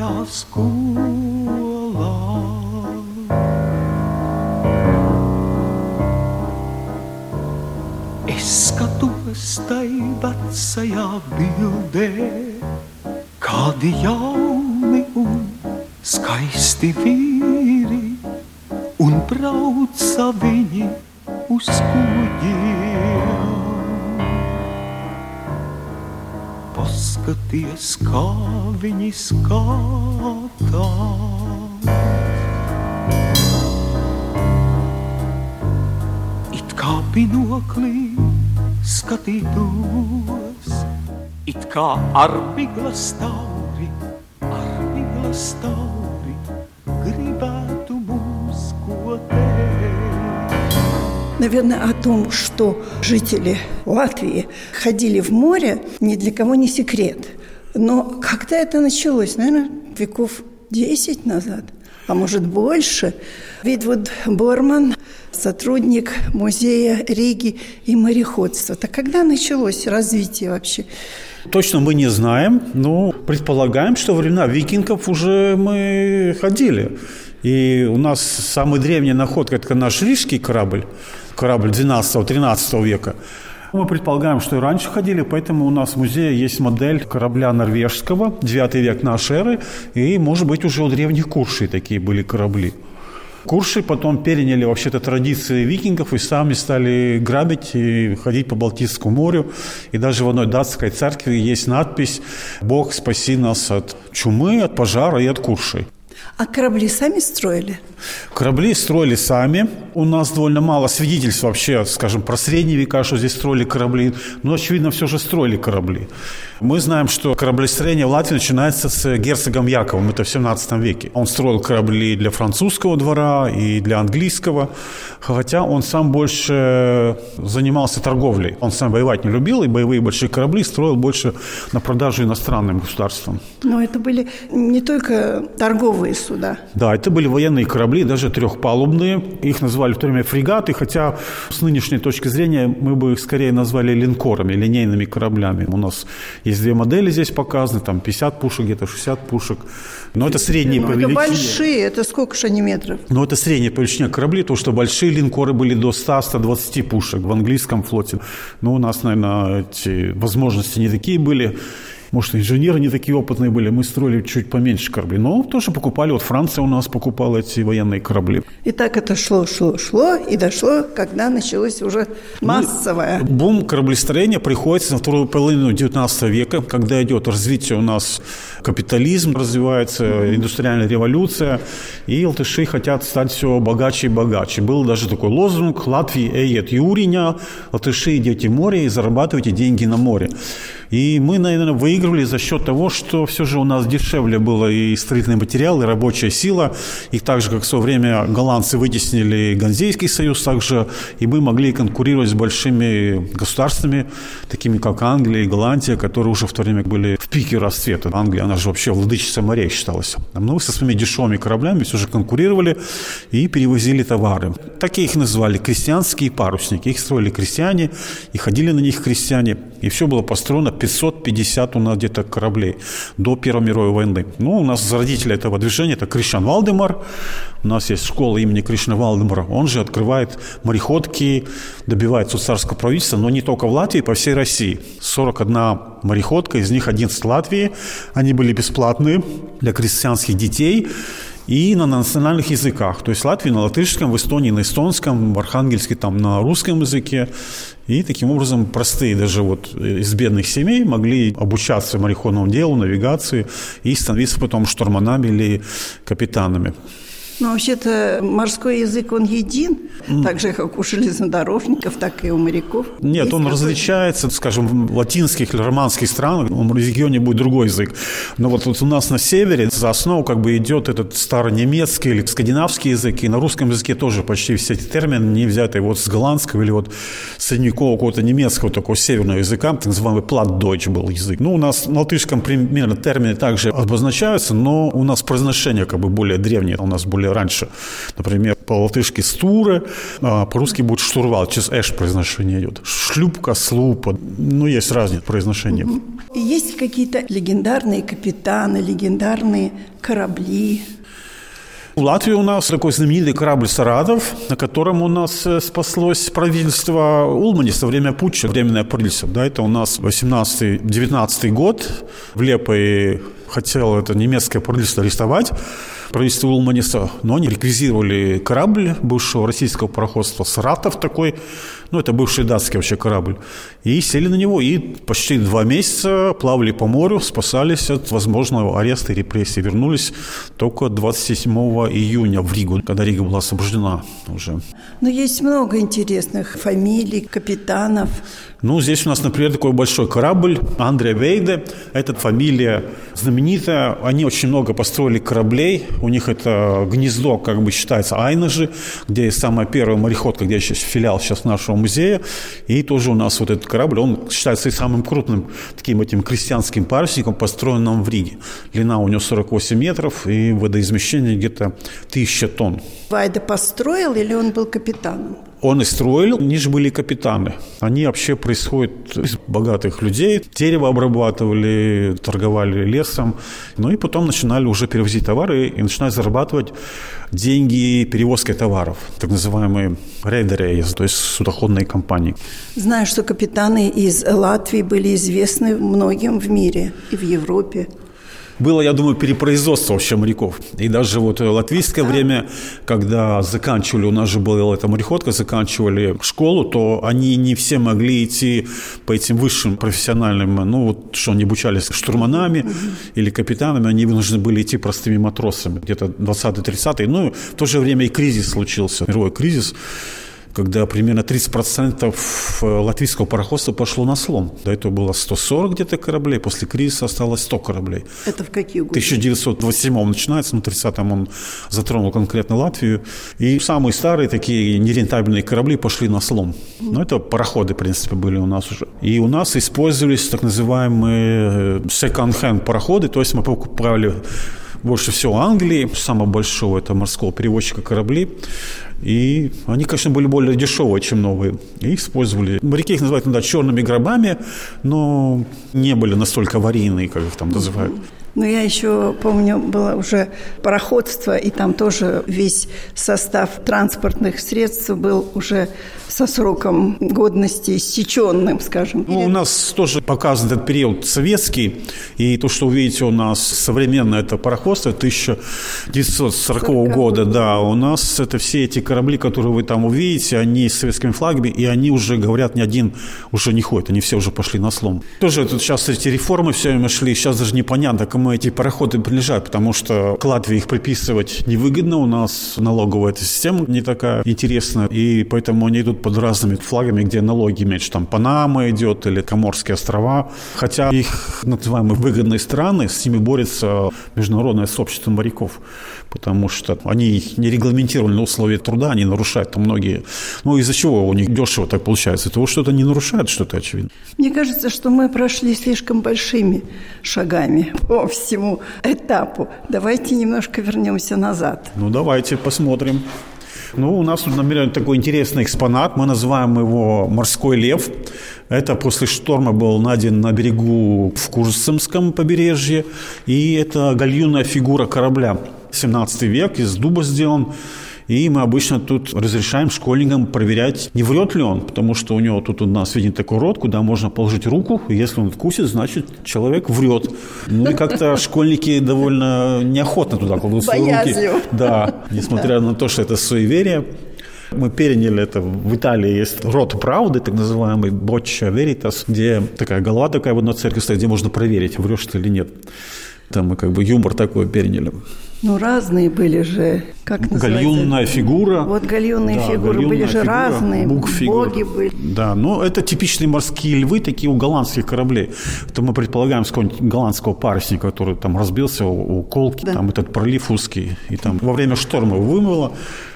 Vecajā skolā. Es skatos tai vecajā bildē, kādi jauni un skaisti vīri, un brauca viņi uz kuģiem. Paskaties, kā viņi skatās. It kā binoklī skatītos, it kā ar migla stāvi, ar migla stāvi, Наверное, о том, что жители Латвии ходили в море, ни для кого не секрет. Но когда это началось? Наверное, веков 10 назад, а может больше. Видвуд Борман, сотрудник музея Риги и мореходства. Так когда началось развитие вообще? Точно мы не знаем, но предполагаем, что времена викингов уже мы ходили. И у нас самая древняя находка – это наш рижский корабль, корабль 12-13 века. Мы предполагаем, что и раньше ходили, поэтому у нас в музее есть модель корабля норвежского, 9 век нашей эры, и, может быть, уже у древних Куршей такие были корабли. Курши потом переняли вообще-то традиции викингов и сами стали грабить и ходить по Балтийскому морю. И даже в одной датской церкви есть надпись «Бог, спаси нас от чумы, от пожара и от куршей». А корабли сами строили? Корабли строили сами. У нас довольно мало свидетельств вообще, скажем, про средние века, что здесь строили корабли. Но, очевидно, все же строили корабли. Мы знаем, что кораблестроение в Латвии начинается с герцогом Яковом, это в 17 веке. Он строил корабли для французского двора и для английского, хотя он сам больше занимался торговлей. Он сам воевать не любил, и боевые большие корабли строил больше на продажу иностранным государствам. Но это были не только торговые суда. Да, это были военные корабли, даже трехпалубные. Их называли в то время фрегаты, хотя с нынешней точки зрения мы бы их скорее назвали линкорами, линейными кораблями. У нас есть две модели здесь показаны, там 50 пушек, где-то 60 пушек. Но это средние Ну, по это величине. большие, это сколько же они метров? Но это средняя по величине корабли, то что большие линкоры были до 100-120 пушек в английском флоте. Но у нас, наверное, эти возможности не такие были. Может, инженеры не такие опытные были, мы строили чуть поменьше корабли. Но тоже покупали, вот Франция у нас покупала эти военные корабли. И так это шло, шло, шло, и дошло, когда началось уже массовое. Бум кораблестроения приходится на вторую половину 19 века, когда идет развитие у нас капитализм, развивается индустриальная революция, и латыши хотят стать все богаче и богаче. Был даже такой лозунг «Латвии эет юриня», «Латыши идете в море и зарабатывайте деньги на море». И мы, наверное, выигрывали за счет того, что все же у нас дешевле было и строительный материал, и рабочая сила. И так же, как в свое время голландцы вытеснили Ганзейский союз, также и мы могли конкурировать с большими государствами, такими как Англия и Голландия, которые уже в то время были пике расцвета. Англия, она же вообще владычица морей считалась. Мы со своими дешевыми кораблями все же конкурировали и перевозили товары. Такие их называли крестьянские парусники. Их строили крестьяне, и ходили на них крестьяне. И все было построено 550 у нас где-то кораблей до Первой мировой войны. Ну, у нас зародитель этого движения – это Кришан Валдемар. У нас есть школа имени Кришна Валдемара. Он же открывает мореходки, добивается царского правительства, но не только в Латвии, по всей России. 41 мореходка, из них 11 в Латвии. Они были бесплатные для крестьянских детей и на национальных языках. То есть в Латвии на латышском, в Эстонии на эстонском, в Архангельске там на русском языке. И таким образом простые даже вот из бедных семей могли обучаться мореходному делу, навигации и становиться потом штурманами или капитанами. Но вообще-то морской язык, он един, mm. так же, как у железнодорожников, так и у моряков. Нет, Есть он различается, скажем, в латинских или романских странах, в регионе будет другой язык. Но вот, вот у нас на севере за основу как бы идет этот старонемецкий или скандинавский язык, и на русском языке тоже почти все эти термины не взяты вот с голландского или вот средневекового какого-то немецкого такого северного языка, так называемый платдойч был язык. Ну, у нас на латышском примерно термины также обозначаются, но у нас произношение как бы более древнее, у нас более раньше. Например, по-латышски «стуры», а по-русски будет «штурвал», через «эш» произношение идет. Шлюпка, слупа, ну, есть разница произношения. Есть какие-то легендарные капитаны, легендарные корабли? В Латвии у нас такой знаменитый корабль «Саратов», на котором у нас э, спаслось правительство Улмани со время путча, временное правительство. Да, это у нас 18-19 год. В Лепой хотел это немецкое правительство арестовать правительство Улманиса, но они реквизировали корабль бывшего российского пароходства «Саратов» такой, ну, это бывший датский вообще корабль, и сели на него, и почти два месяца плавали по морю, спасались от возможного ареста и репрессий, вернулись только 27 июня в Ригу, когда Рига была освобождена уже. Но есть много интересных фамилий, капитанов. Ну, здесь у нас, например, такой большой корабль Андреа Вейде. Это фамилия знаменитая. Они очень много построили кораблей. У них это гнездо, как бы считается, Айнажи, где самая первая мореходка, где сейчас филиал сейчас нашего музея. И тоже у нас вот этот корабль, он считается и самым крупным таким этим крестьянским парусником, построенным в Риге. Длина у него 48 метров и водоизмещение где-то 1000 тонн. Вайда построил или он был капитаном? Он и строил, они же были капитаны. Они вообще происходят из богатых людей. Дерево обрабатывали, торговали лесом. Ну и потом начинали уже перевозить товары и начинать зарабатывать деньги перевозкой товаров, так называемые рейдеры, то есть судоходные компании. Знаю, что капитаны из Латвии были известны многим в мире и в Европе было, я думаю, перепроизводство вообще моряков. И даже вот латвийское время, когда заканчивали, у нас же была эта мореходка, заканчивали школу, то они не все могли идти по этим высшим профессиональным, ну вот что они обучались штурманами или капитанами, они вынуждены были идти простыми матросами, где-то 20-30 Ну, в то же время и кризис случился, мировой кризис когда примерно 30% э, латвийского пароходства пошло на слом. До этого было 140 где-то кораблей, после кризиса осталось 100 кораблей. Это в какие годы? 1927 начинается, но 30-м он затронул конкретно Латвию. И самые старые такие нерентабельные корабли пошли на слом. Но это пароходы, в принципе, были у нас уже. И у нас использовались так называемые э, second-hand пароходы, то есть мы покупали больше всего Англии, самого большого это морского перевозчика кораблей. И они, конечно, были более дешевые, чем новые. И использовали. Моряки их называют иногда черными гробами, но не были настолько аварийные, как их там называют. Но я еще помню, было уже пароходство, и там тоже весь состав транспортных средств был уже со сроком годности иссеченным, скажем. Ну, у нас тоже показан этот период советский, и то, что увидите у нас современное это пароходство 1940 -го года, да, у нас это все эти корабли, которые вы там увидите, они с советскими флагами, и они уже, говорят, ни один уже не ходит, они все уже пошли на слом. Тоже тут сейчас эти реформы все время шли, сейчас даже непонятно, кому эти пароходы принадлежат, потому что к Латвии их приписывать невыгодно, у нас налоговая эта система не такая интересная, и поэтому они идут под разными флагами, где налоги меньше, там Панама идет или Коморские острова, хотя их называемые выгодные страны, с ними борется международное сообщество моряков, потому что они не регламентированы условия труда, они нарушают там многие. Ну, из-за чего у них дешево так получается? Того, что-то не нарушает, что-то очевидно. Мне кажется, что мы прошли слишком большими шагами по всему этапу. Давайте немножко вернемся назад. Ну, давайте посмотрим. Ну, у нас намерен такой интересный экспонат. Мы называем его «Морской лев». Это после шторма был найден на берегу в Курсымском побережье. И это гальюнная фигура корабля. 17 век, из дуба сделан. И мы обычно тут разрешаем школьникам проверять, не врет ли он, потому что у него тут у нас виден такой рот, куда можно положить руку, и если он откусит, значит, человек врет. Ну и как-то школьники довольно неохотно туда кладут свои руки. Да, несмотря на то, что это суеверие. Мы переняли это. В Италии есть рот правды, так называемый Бочча Веритас, где такая голова такая в одной церкви стоит, где можно проверить, врешь ты или нет. Там мы как бы юмор такой переняли. Ну, разные были же, как называется? Гальюнная фигура. Вот гальюнные Да, фигуры гальюнная были же фигура, разные, боги были. Да, но это типичные морские львы, такие у голландских кораблей. Это мы предполагаем с какого-нибудь голландского парусника, который там разбился у, у колки, Да. там этот пролив узкий, и там во время шторма вымыло.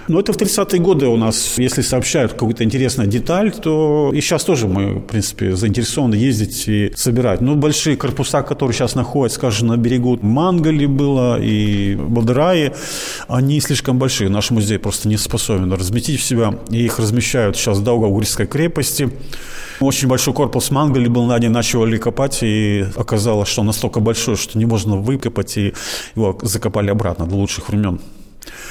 Но это в 30-е годы у нас, если сообщают какую-то интересную деталь, то и сейчас тоже мы, в принципе, заинтересованы ездить и собирать. Но большие корпуса, которые сейчас находятся, скажем, на берегу Мангали было и Бадраи, они слишком большие. Наш музей просто не способен разместить в себя. И их размещают сейчас в Даугавгурской крепости. Очень большой корпус Мангали был на день, начали копать, и оказалось, что он настолько большой, что не можно выкопать, и его закопали обратно до лучших времен.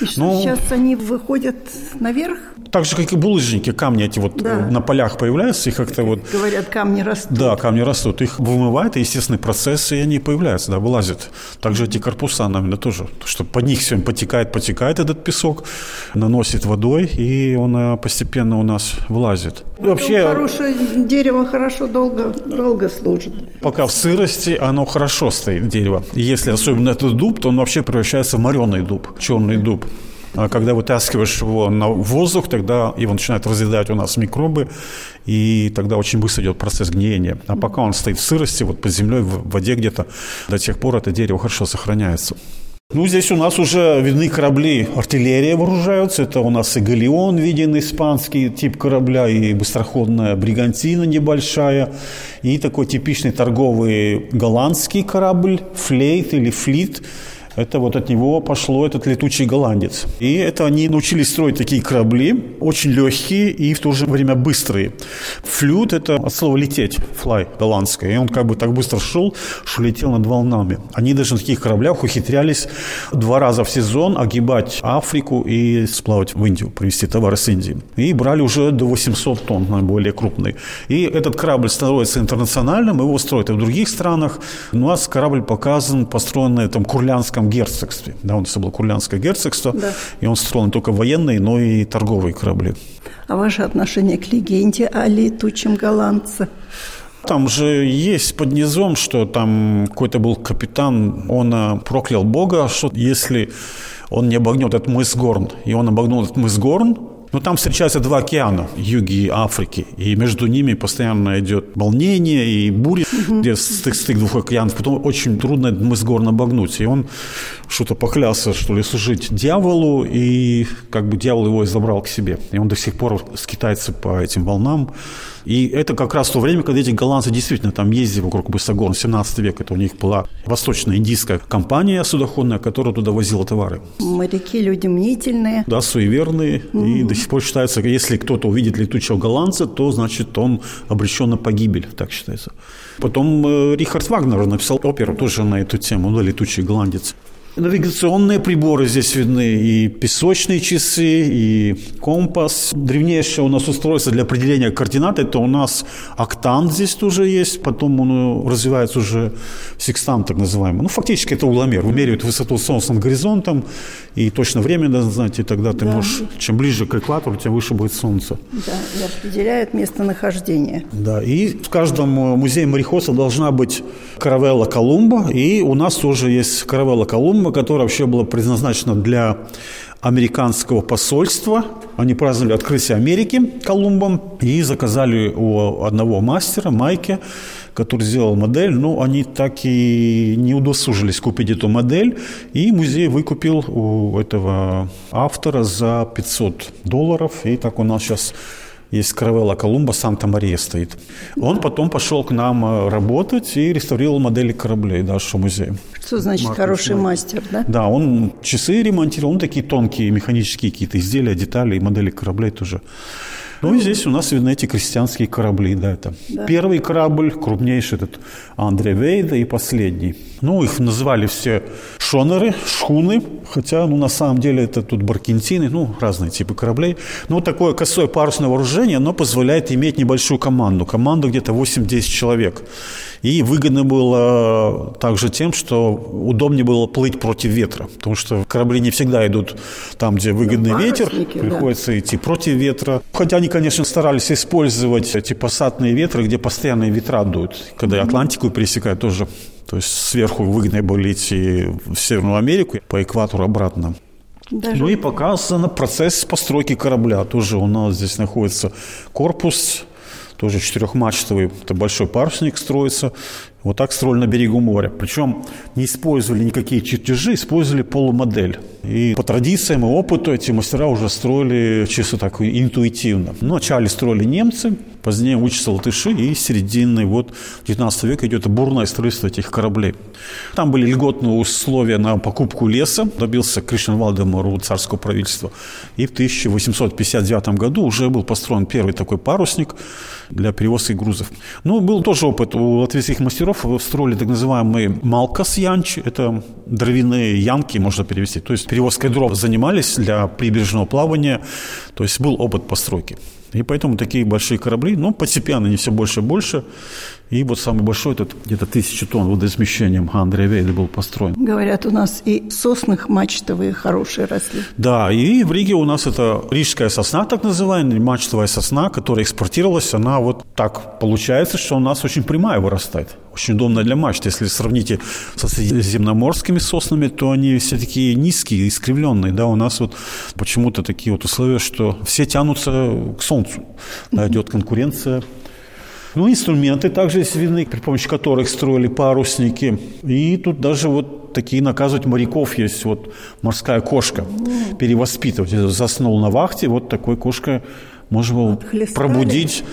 И что, Ну, сейчас они выходят наверх? Так же, как и булыжники, камни эти вот Да. э, на полях появляются, и как-то вот Говорят, камни растут. Да, камни растут. Их вымывает, и естественный процесс, и они появляются, да, вылазят. Также эти корпуса, наверное, тоже. Что под них все потекает, потекает этот песок, наносит водой, и он э, постепенно у нас вылазит. И Вообще, Хорошее дерево хорошо долго, долго служит. пока в сырости, оно хорошо стоит, дерево. Если особенно этот дуб, то он вообще превращается в мореный дуб, черный дуб. А когда вытаскиваешь его на воздух, тогда его начинают разъедать у нас микробы, и тогда очень быстро идет процесс гниения. А пока он стоит в сырости, вот под землей, в воде где-то, до тех пор это дерево хорошо сохраняется. Ну, здесь у нас уже видны корабли, артиллерия вооружаются. Это у нас и галеон виден, испанский тип корабля, и быстроходная бригантина небольшая, и такой типичный торговый голландский корабль, флейт или флит. Это вот от него пошло этот летучий голландец. И это они научились строить такие корабли, очень легкие и в то же время быстрые. Флют – это от слова «лететь», fly, голландское. И он как бы так быстро шел, что летел над волнами. Они даже на таких кораблях ухитрялись два раза в сезон огибать Африку и сплавать в Индию, привезти товары с Индии. И брали уже до 800 тонн, наиболее крупный. И этот корабль становится интернациональным, его строят и в других странах. У нас корабль показан, построен на этом Курлянском герцогстве. Да, у нас было Курлянское герцогство, Да. и он строил не только военные, но и торговые корабли. А ваше отношение к легенде о летучем голландце? Там же есть под низом, что там какой-то был капитан, он а, проклял Бога, что если он не обогнет этот мыс Горн, и он обогнул этот мыс Горн, ну, там встречаются два океана, юги и Африки, и между ними постоянно идет волнение и буря, где стык, стык двух океанов, потом очень трудно мыс Горн обогнуть, и он что-то поклялся, что ли, служить дьяволу, и как бы дьявол его и забрал к себе, и он до сих пор скитается по этим волнам, и это как раз то время, когда эти голландцы действительно там ездили вокруг Бысогорн, 17 век, это у них была восточно-индийская компания судоходная, которая туда возила товары. Моряки люди мнительные. Да, суеверные, и до сих пор считается, если кто-то увидит летучего голландца, то, значит, он обречен на погибель, так считается. Потом э, Рихард Вагнер написал оперу тоже на эту тему, да, «Летучий голландец». Навигационные приборы здесь видны, и песочные часы, и компас. Древнейшее у нас устройство для определения координат, это у нас октант здесь тоже есть, потом он э, развивается уже секстант так называемый. Ну, фактически это угломер, вымеривает высоту Солнца над горизонтом, и точно время надо знать, и тогда ты можешь, чем ближе к экватору, тем выше будет Солнце. Да, и определяют местонахождение. Да, и в каждом э, музее мореходства должна быть каравелла Колумба, и у нас тоже есть каравелла Колумба, которая вообще была предназначена для американского посольства. Они праздновали открытие Америки Колумбом и заказали у одного мастера, Майки, который сделал модель, но они так и не удосужились купить эту модель, и музей выкупил у этого автора за 500 долларов, и так у нас сейчас есть каравелла Колумба, Санта-Мария стоит. Он потом пошел к нам э, работать и реставрировал модели кораблей нашего музея. Что значит Маркус хороший мастер, да? Да, он часы ремонтировал, он такие тонкие механические какие-то изделия, детали и модели кораблей тоже. Ну и здесь у нас видны эти крестьянские корабли, да, это первый корабль, крупнейший этот Андре Вейда и последний. Ну, их называли все шонеры, шхуны, хотя, ну, на самом деле это тут баркентины, ну, разные типы кораблей. Ну, такое косое парусное вооружение, оно позволяет иметь небольшую команду, команду где-то 8-10 человек. И выгодно было также тем, что удобнее было плыть против ветра, потому что корабли не всегда идут там, где выгодный ветер, парусники, да. приходится идти против ветра. Хотя они, конечно, старались использовать эти пассатные ветры, где постоянные ветра дуют. Когда Атлантику пересекают, тоже То есть сверху выгодно было идти в Северную Америку, по экватору обратно. Даже... Ну и показан процесс постройки корабля. Тоже у нас здесь находится корпус, тоже четырехмачтовый, это большой парусник строится. Вот так строили на берегу моря. Причем не использовали никакие чертежи, использовали полумодель. И по традициям и опыту эти мастера уже строили чисто так интуитивно. Вначале строили немцы, позднее учатся латыши, и середины вот 19 века идет бурное строительство этих кораблей. Там были льготные условия на покупку леса, добился Кришна Валдемару царского правительства. И в 1859 году уже был построен первый такой парусник для перевозки грузов. Ну, был тоже опыт у латвийских мастеров, мастеров строили так называемые малкас янчи, это дровяные янки, можно перевести. То есть перевозкой дров занимались для прибрежного плавания, то есть был опыт постройки. И поэтому такие большие корабли, ну, постепенно они все больше и больше. И вот самый большой, этот где-то тысячу тонн водоизмещением Андрея Вейда был построен. Говорят, у нас и сосных мачтовые хорошие росли. Да, и в Риге у нас это рижская сосна, так называемая, мачтовая сосна, которая экспортировалась, она вот так получается, что у нас очень прямая вырастает. Очень удобно для мачт. Если сравните со средиземноморскими соснами, то они все такие низкие, искривленные. Да, у нас вот почему-то такие вот условия, что все тянутся к солнцу. Да, идет конкуренция ну, инструменты также есть видны, при помощи которых строили парусники. И тут даже вот такие наказывать моряков есть. Вот морская кошка перевоспитывать. Заснул на вахте, вот такой кошка можно было пробудить.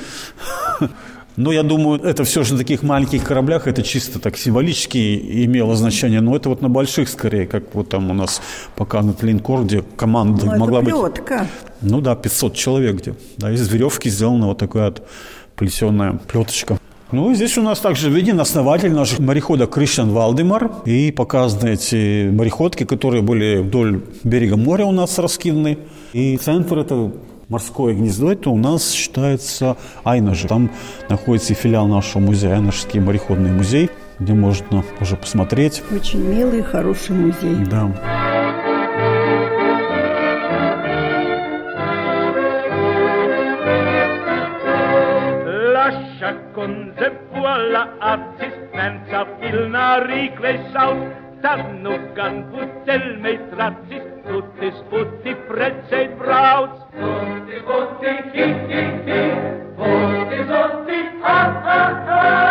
Но я думаю, это все же на таких маленьких кораблях, это чисто так символически имело значение. Но это вот на больших скорее, как вот там у нас пока на линкор, где команда ну, могла быть... Ну да, 500 человек где. Да, из веревки сделана вот такая вот плетеная плеточка. Ну, здесь у нас также виден основатель наших морехода Кришан Валдемар. И показаны эти мореходки, которые были вдоль берега моря у нас раскиданы. И центр это морское гнездо, это у нас считается Айнажи. Там находится и филиал нашего музея, Айнажский мореходный музей, где можно уже посмотреть. Очень милый, хороший музей. Да. der Artist nennt sich Ilnari Klesau, dann noch ein Butel mit Ratzis, tut es Butti Pretze Brauts. Butti, Butti, Kiki, Kiki, Butti, Sotti, ha, ha, ha.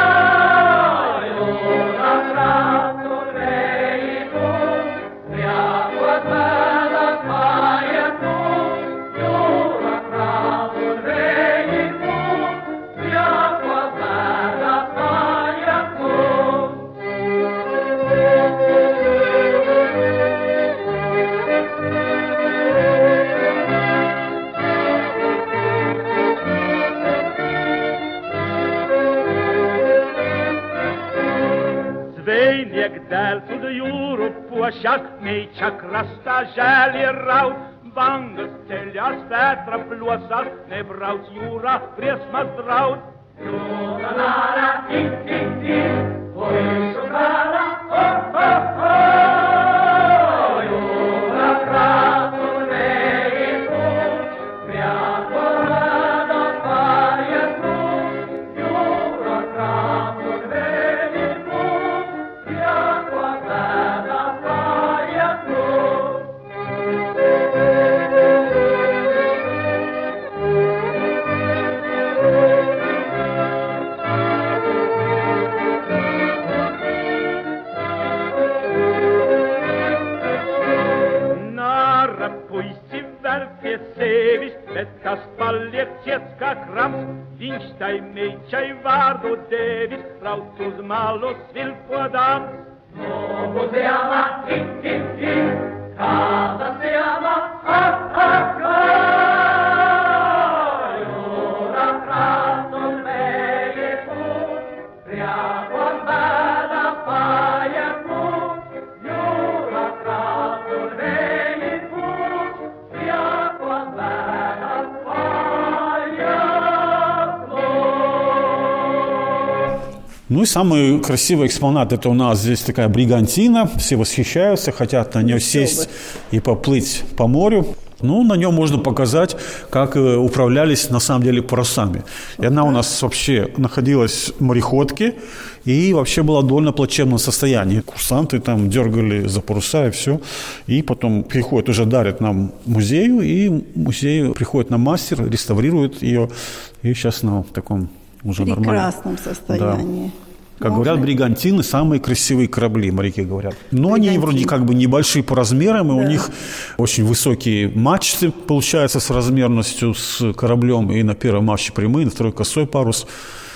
Mei čakrasta želi raut, Vangas ceļās vētra plosās, nebrauc jūrā briesmas draud. Jūra nāra, tik, tik, tik, puišu kāra, ho, traucos malos vil podam. No muzeama, hi, hi, hi, cada Ну и самый красивый экспонат это у нас здесь такая бригантина. Все восхищаются, хотят на нее сесть и поплыть по морю. Ну, на нем можно показать, как э, управлялись на самом деле парусами. И она у нас вообще находилась в мореходке и вообще была в довольно плачевном состоянии. Курсанты там дергали за паруса и все. И потом приходят, уже дарят нам музею, и музей приходит на мастер, реставрирует ее. И сейчас она в таком уже В прекрасном состоянии. Как Можно? говорят, бригантины самые красивые корабли, моряки говорят. Но они Бригантины. вроде как бы небольшие по размерам, и у Да. них очень высокие мачты, получается, с размерностью с кораблем. И на первом мачте прямые, на второй косой парус.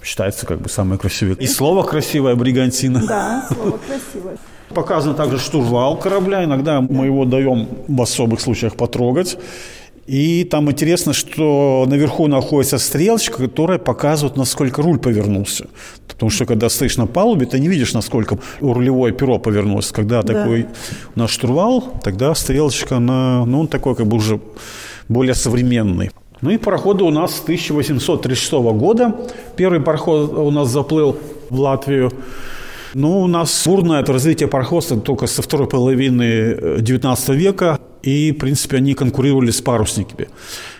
Считается как бы самые красивые. И слово красивое бригантина. Да, слово красивое. Показан также штурвал корабля. Иногда мы его даем в особых случаях потрогать. И там интересно, что наверху находится стрелочка, которая показывает, насколько руль повернулся. Потому что когда стоишь на палубе, ты не видишь, насколько рулевое перо повернулось. Когда такой у нас штурвал, тогда стрелочка, она, ну, он такой как бы уже более современный. Ну и пароходы у нас с 1836 года. Первый пароход у нас заплыл в Латвию. Ну, у нас бурное это развитие пароходства только со второй половины XIX века. И, в принципе, они конкурировали с парусниками.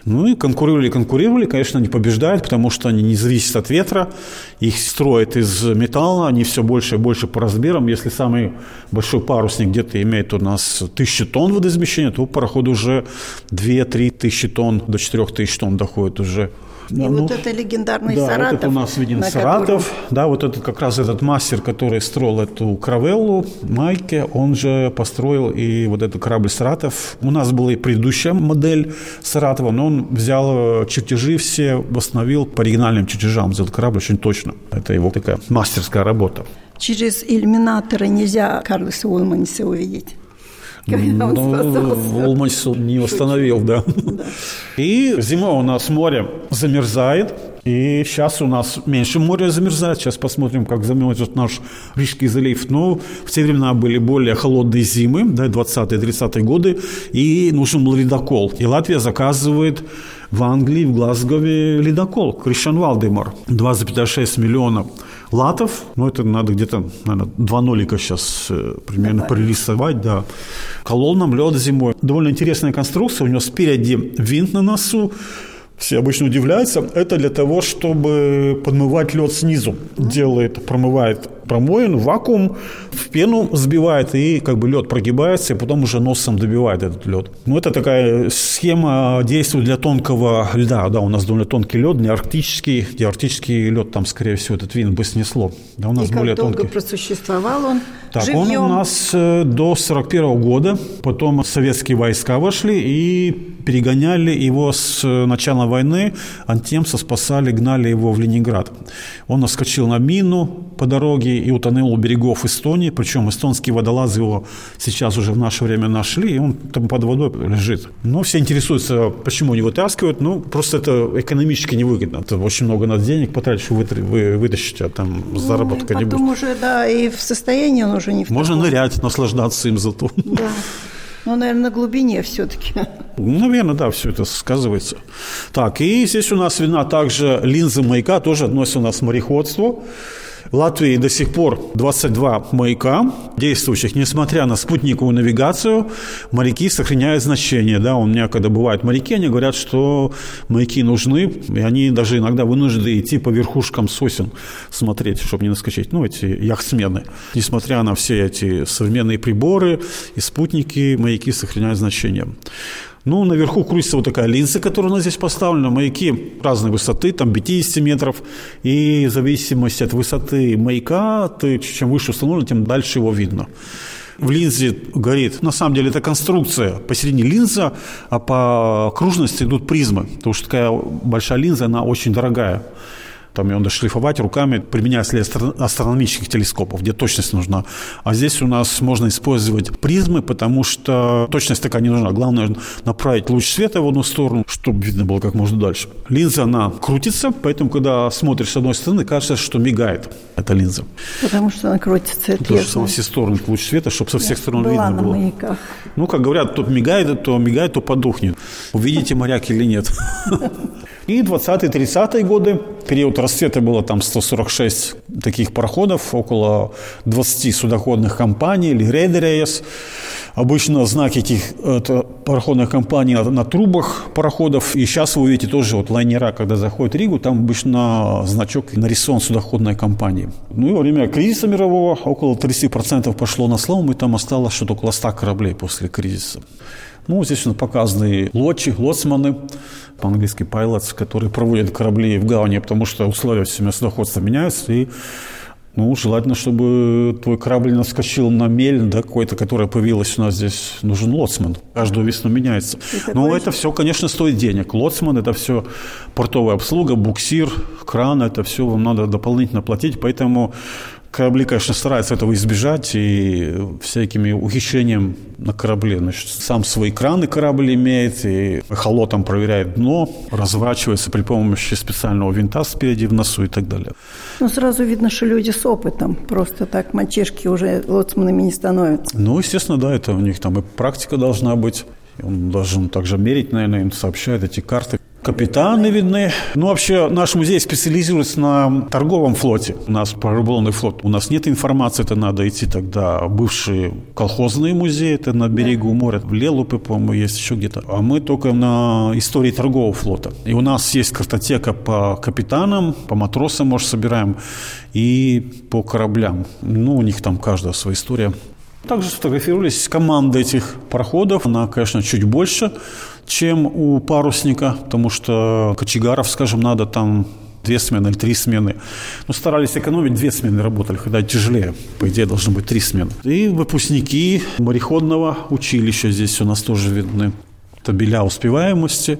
Ну и конкурировали, конкурировали. Конечно, они побеждают, потому что они не зависят от ветра. Их строят из металла, они все больше и больше по размерам. Если самый большой парусник где-то имеет у нас тысячу тонн водоизмещения, то пароход уже 2-3 тысячи тонн, до 4 тысяч тонн доходит уже. И ну, вот это легендарный да, Саратов. вот это у нас виден Саратов. Да, вот этот как раз этот мастер, который строил эту каравеллу, Майке, он же построил и вот этот корабль Саратов. У нас была и предыдущая модель Саратова, но он взял э, чертежи все, восстановил по оригинальным чертежам, сделал корабль очень точно. Это его такая мастерская работа. Через иллюминаторы нельзя Карлоса Улманиса увидеть. Когда он Ну. Волманис не восстановил, да. И зимой у нас море замерзает. И сейчас у нас меньше море замерзает. Сейчас посмотрим, как замерзнет наш Рижский залив. Но в те времена были более холодные зимы, да, 20-30-е годы, и нужен был ледокол. И Латвия заказывает в Англии, в Глазгове ледокол Кришан Валдемар. 2,6 миллиона латов. Ну, это надо где-то, наверное, два нолика сейчас э, примерно прорисовать, да. Колол нам лед зимой. Довольно интересная конструкция. У него спереди винт на носу. Все обычно удивляются. Это для того, чтобы подмывать лед снизу. Делает, промывает промоин, вакуум, в пену сбивает, и как бы лед прогибается, и потом уже носом добивает этот лед. Ну, это такая схема действует для тонкого льда. Да, у нас довольно тонкий лед, не арктический. Где арктический лед, там, скорее всего, этот винт бы снесло. Да, у нас И более как долго тонкий. просуществовал он Так, живьем? он у нас э, до 41 года, потом советские войска вошли и перегоняли его с э, начала войны, антемца спасали, гнали его в Ленинград. Он наскочил на мину по дороге и утонул у берегов Эстонии, причем эстонские водолазы его сейчас уже в наше время нашли, и он там под водой лежит. Но все интересуются, почему не вытаскивают, ну, просто это экономически невыгодно. Это очень много надо денег потратить, чтобы вытр- вы- вытащить, а там заработка Ну, не потом будет. уже, да, и в состоянии он уже не в Можно таком. нырять, наслаждаться им зато. Да. Ну, наверное, на глубине все-таки. Ну, Наверное, да, все это сказывается. Так, и здесь у нас видна также линза маяка, тоже относится у нас к мореходству. Латвии до сих пор 22 маяка действующих, несмотря на спутниковую навигацию, моряки сохраняют значение. Да, у меня, когда бывают моряки, они говорят, что маяки нужны, и они даже иногда вынуждены идти по верхушкам сосен смотреть, чтобы не наскочить. Ну, эти яхтсмены. Несмотря на все эти современные приборы и спутники, маяки сохраняют значение. Ну, наверху крутится вот такая линза, которая у нас здесь поставлена. Маяки разной высоты, там 50 метров. И в зависимости от высоты маяка, ты, чем выше установлен, тем дальше его видно. В линзе горит. На самом деле это конструкция. Посередине линза, а по окружности идут призмы. Потому что такая большая линза, она очень дорогая. Там ее надо шлифовать руками, применяя астро- астрономических телескопов, где точность нужна. А здесь у нас можно использовать призмы, потому что точность такая не нужна. Главное направить луч света в одну сторону, чтобы видно было как можно дальше. Линза, она крутится, поэтому, когда смотришь с одной стороны, кажется, что мигает эта линза. Потому что она крутится. Потому я что во знаю. все стороны луч света, чтобы со всех сторон Была видно на было. маяках. Ну, как говорят, то мигает, то мигает, то подухнет. Увидите моряк или нет. И 20-30-е годы, период расцвета было там 146 таких пароходов, около 20 судоходных компаний или рейдерейс. Обычно знаки этих это пароходных компаний на, на трубах пароходов. И сейчас вы увидите тоже вот лайнера, когда заходит в Ригу, там обычно значок нарисован судоходной компании. Ну и во время кризиса мирового около 30% пошло на слом, и там осталось что-то около 100 кораблей после кризиса. Ну, здесь показаны лодчи, лоцманы, по-английски pilots, которые проводят корабли в гавани, потому что условия всеми судоходства меняются, и ну, желательно, чтобы твой корабль наскочил на мель, да, какой-то, которая появилась у нас здесь. Нужен лоцман. Каждую весну меняется. Но ну, это все, конечно, стоит денег. Лоцман – это все портовая обслуга, буксир, кран – это все вам надо дополнительно платить. Поэтому корабли, конечно, стараются этого избежать и всякими ухищрением на корабле. Значит, сам свои краны корабль имеет, и холотом проверяет дно, разворачивается при помощи специального винта спереди в носу и так далее. Ну, сразу видно, что люди с опытом. Просто так мальчишки уже лоцманами не становятся. Ну, естественно, да, это у них там и практика должна быть. Он должен также мерить, наверное, им сообщает эти карты капитаны видны. Ну, вообще, наш музей специализируется на торговом флоте. У нас параболный флот. У нас нет информации, это надо идти тогда бывшие колхозные музеи, это на берегу моря, в Лелупе, по-моему, есть еще где-то. А мы только на истории торгового флота. И у нас есть картотека по капитанам, по матросам, может, собираем, и по кораблям. Ну, у них там каждая своя история. Также сфотографировались команды этих пароходов. Она, конечно, чуть больше, чем у парусника, потому что кочегаров, скажем, надо там две смены или три смены. Ну, старались экономить, две смены работали, когда тяжелее. По идее, должно быть три смены. И выпускники мореходного училища здесь у нас тоже видны. Табеля успеваемости.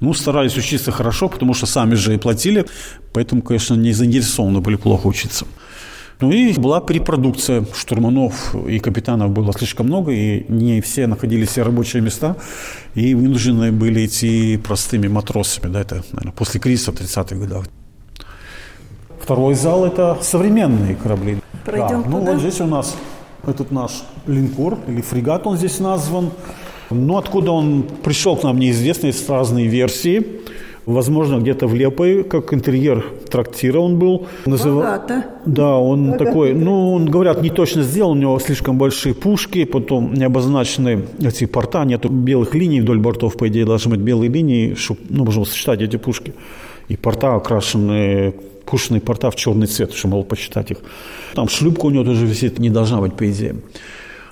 Ну, старались учиться хорошо, потому что сами же и платили. Поэтому, конечно, не заинтересованы были плохо учиться. Ну и была перепродукция штурманов и капитанов было слишком много, и не все находили все рабочие места, и вынуждены были идти простыми матросами. Да, это, наверное, после кризиса в 30-х годах. Второй зал – это современные корабли. Пройдем да. Ну, вот здесь у нас этот наш линкор, или фрегат он здесь назван. Но откуда он пришел к нам, неизвестно, есть разные версии. Возможно, где-то в Лепой, как интерьер трактира он был. Назыв... Богато. Да, он Богато. такой, ну, он, говорят, не точно сделал, у него слишком большие пушки, потом не обозначены эти порта, нету белых линий вдоль бортов, по идее, должны быть белые линии, чтобы, ну, можно сочетать эти пушки. И порта окрашены пушечные порта в черный цвет, чтобы мол посчитать их. Там шлюпка у него тоже висит, не должна быть, по идее.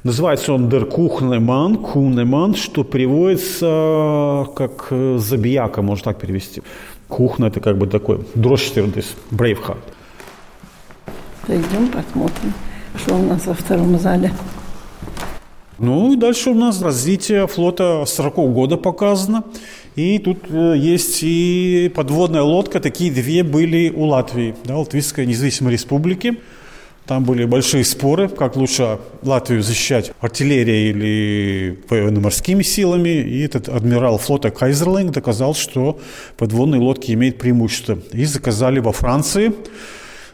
Называется он «Der Kuchnemann», «Кунеман», что переводится как «забияка», можно так перевести. Кухня – это как бы такой брейвхард. Пойдем посмотрим, что у нас во втором зале. Ну и дальше у нас развитие флота 40 года показано. И тут э, есть и подводная лодка, такие две были у Латвии, да, Латвийской независимой республики. Там были большие споры, как лучше Латвию защищать артиллерией или военно-морскими силами. И этот адмирал флота Кайзерлинг доказал, что подводные лодки имеют преимущество. И заказали во Франции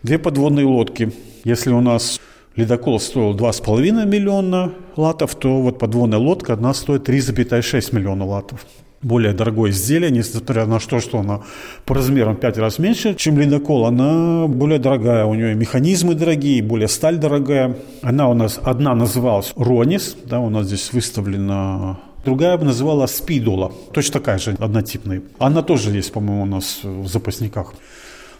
две подводные лодки. Если у нас ледокол стоил 2,5 миллиона латов, то вот подводная лодка одна стоит 3,6 миллиона латов более дорогое изделие, несмотря на то, что она по размерам 5 раз меньше, чем ледокол, она более дорогая. У нее механизмы дорогие, более сталь дорогая. Она у нас, одна называлась Ронис, да, у нас здесь выставлена Другая бы называла Спидола, точно такая же, однотипная. Она тоже есть, по-моему, у нас в запасниках.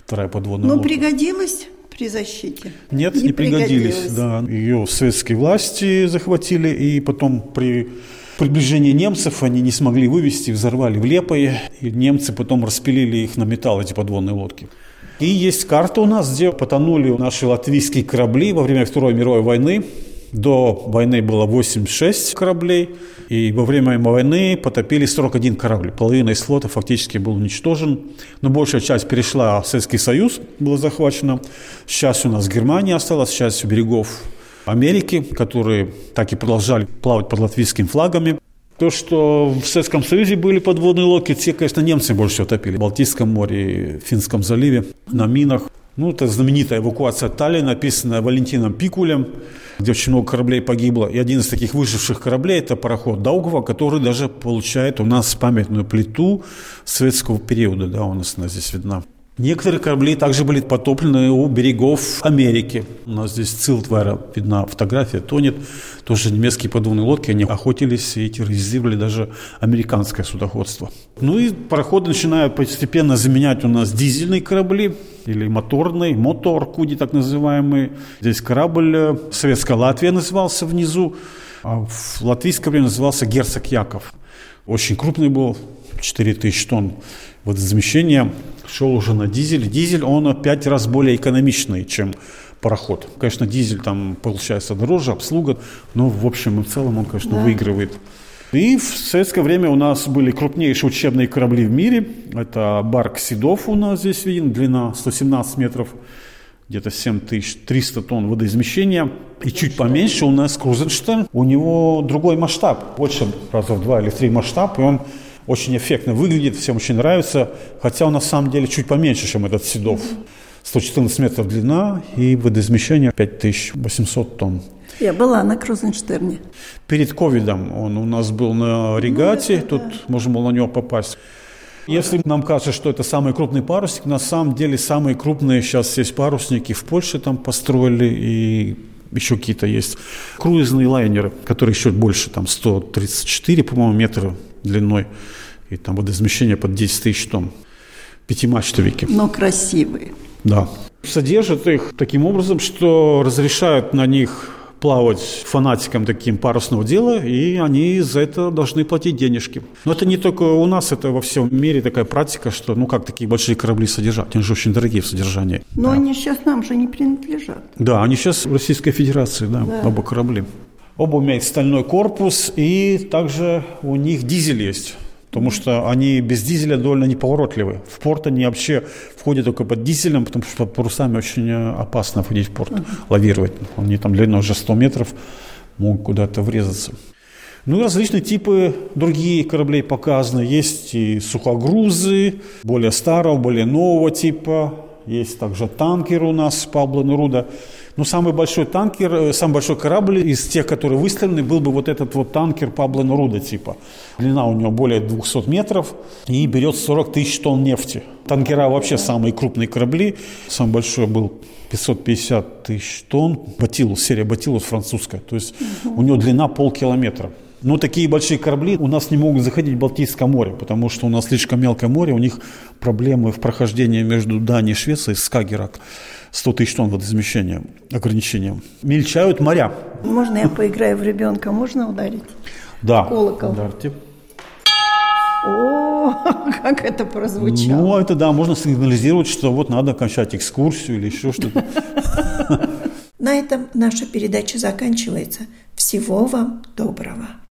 Вторая подводная Но лодка. пригодилась при защите? Нет, не, не пригодились. пригодилась. Да. Ее советские власти захватили, и потом при приближении немцев они не смогли вывести, взорвали в Лепое, и немцы потом распилили их на металл, эти подводные лодки. И есть карта у нас, где потонули наши латвийские корабли во время Второй мировой войны. До войны было 86 кораблей, и во время войны потопили 41 корабль. Половина из флота фактически был уничтожен, но большая часть перешла в Советский Союз, была захвачена. Сейчас у нас Германия осталась, сейчас у берегов Америки, которые так и продолжали плавать под латвийскими флагами. То, что в Советском Союзе были подводные лодки, те, конечно, немцы больше всего топили. В Балтийском море, в Финском заливе, на минах. Ну, это знаменитая эвакуация Таллина, написанная Валентином Пикулем, где очень много кораблей погибло. И один из таких выживших кораблей – это пароход Даугова, который даже получает у нас памятную плиту советского периода. Да, у нас она здесь видна. Некоторые корабли также были потоплены у берегов Америки. У нас здесь Цилтвара, видна фотография, тонет. Тоже немецкие подводные лодки, они охотились и терроризировали даже американское судоходство. Ну и пароходы начинают постепенно заменять у нас дизельные корабли или моторный, мотор Куди так называемый. Здесь корабль э, Советская Латвия назывался внизу, а в латвийское время назывался Герцог Яков. Очень крупный был, 4000 тонн водозамещения. Шел уже на дизель. Дизель, он пять раз более экономичный, чем пароход. Конечно, дизель там получается дороже, обслуга, но в общем и в целом он, конечно, да. выигрывает. И в советское время у нас были крупнейшие учебные корабли в мире. Это Барк Седов у нас здесь виден, длина 117 метров, где-то 7300 тонн водоизмещения. И чуть поменьше у нас Крузенштерн. У него другой масштаб, больше раза в два или три масштаб, и он очень эффектно выглядит, всем очень нравится, хотя он на самом деле чуть поменьше, чем этот Седов. 114 метров длина и водоизмещение 5800 тонн. Я была на Крузенштерне. Перед ковидом он у нас был на регате, ну, тут да. можно было на него попасть. Если нам кажется, что это самый крупный парусник, на самом деле самые крупные сейчас есть парусники в Польше там построили и еще какие-то есть круизные лайнеры, которые еще больше, там 134, по-моему, метра длиной, и там водоизмещение под 10 тысяч тонн. Пятимачтовики. Но красивые. Да. Содержат их таким образом, что разрешают на них плавать фанатикам таким парусного дела, и они за это должны платить денежки. Но это не только у нас, это во всем мире такая практика, что ну как такие большие корабли содержать, они же очень дорогие в содержании. Но да. они сейчас нам же не принадлежат. Да, они сейчас в Российской Федерации, да, да. оба корабли. Оба имеют стальной корпус, и также у них дизель есть потому что они без дизеля довольно неповоротливы. В порт они вообще входят только под дизелем, потому что парусами очень опасно входить в порт, uh-huh. лавировать. Они там длиной уже 100 метров могут куда-то врезаться. Ну и различные типы другие кораблей показаны. Есть и сухогрузы, более старого, более нового типа. Есть также танкер у нас Пабло Неруда. Но ну, самый большой танкер, э, самый большой корабль из тех, которые выставлены, был бы вот этот вот танкер Пабло Неруда типа. Длина у него более 200 метров и берет 40 тысяч тонн нефти. Танкера вообще самые крупные корабли. Самый большой был 550 тысяч тонн. Батилус, серия Батилус французская. То есть у него длина полкилометра. Но такие большие корабли у нас не могут заходить в Балтийское море, потому что у нас слишком мелкое море, у них проблемы в прохождении между Данией и Швецией, Скагерак. 100 тысяч тонн водоизмещения, ограничения. Мельчают моря. Можно я поиграю в ребенка? Можно ударить? Да. Колокол. Ударьте. О, как это прозвучало. Ну, это да, можно сигнализировать, что вот надо окончать экскурсию или еще что-то. На этом наша передача заканчивается. Всего вам доброго.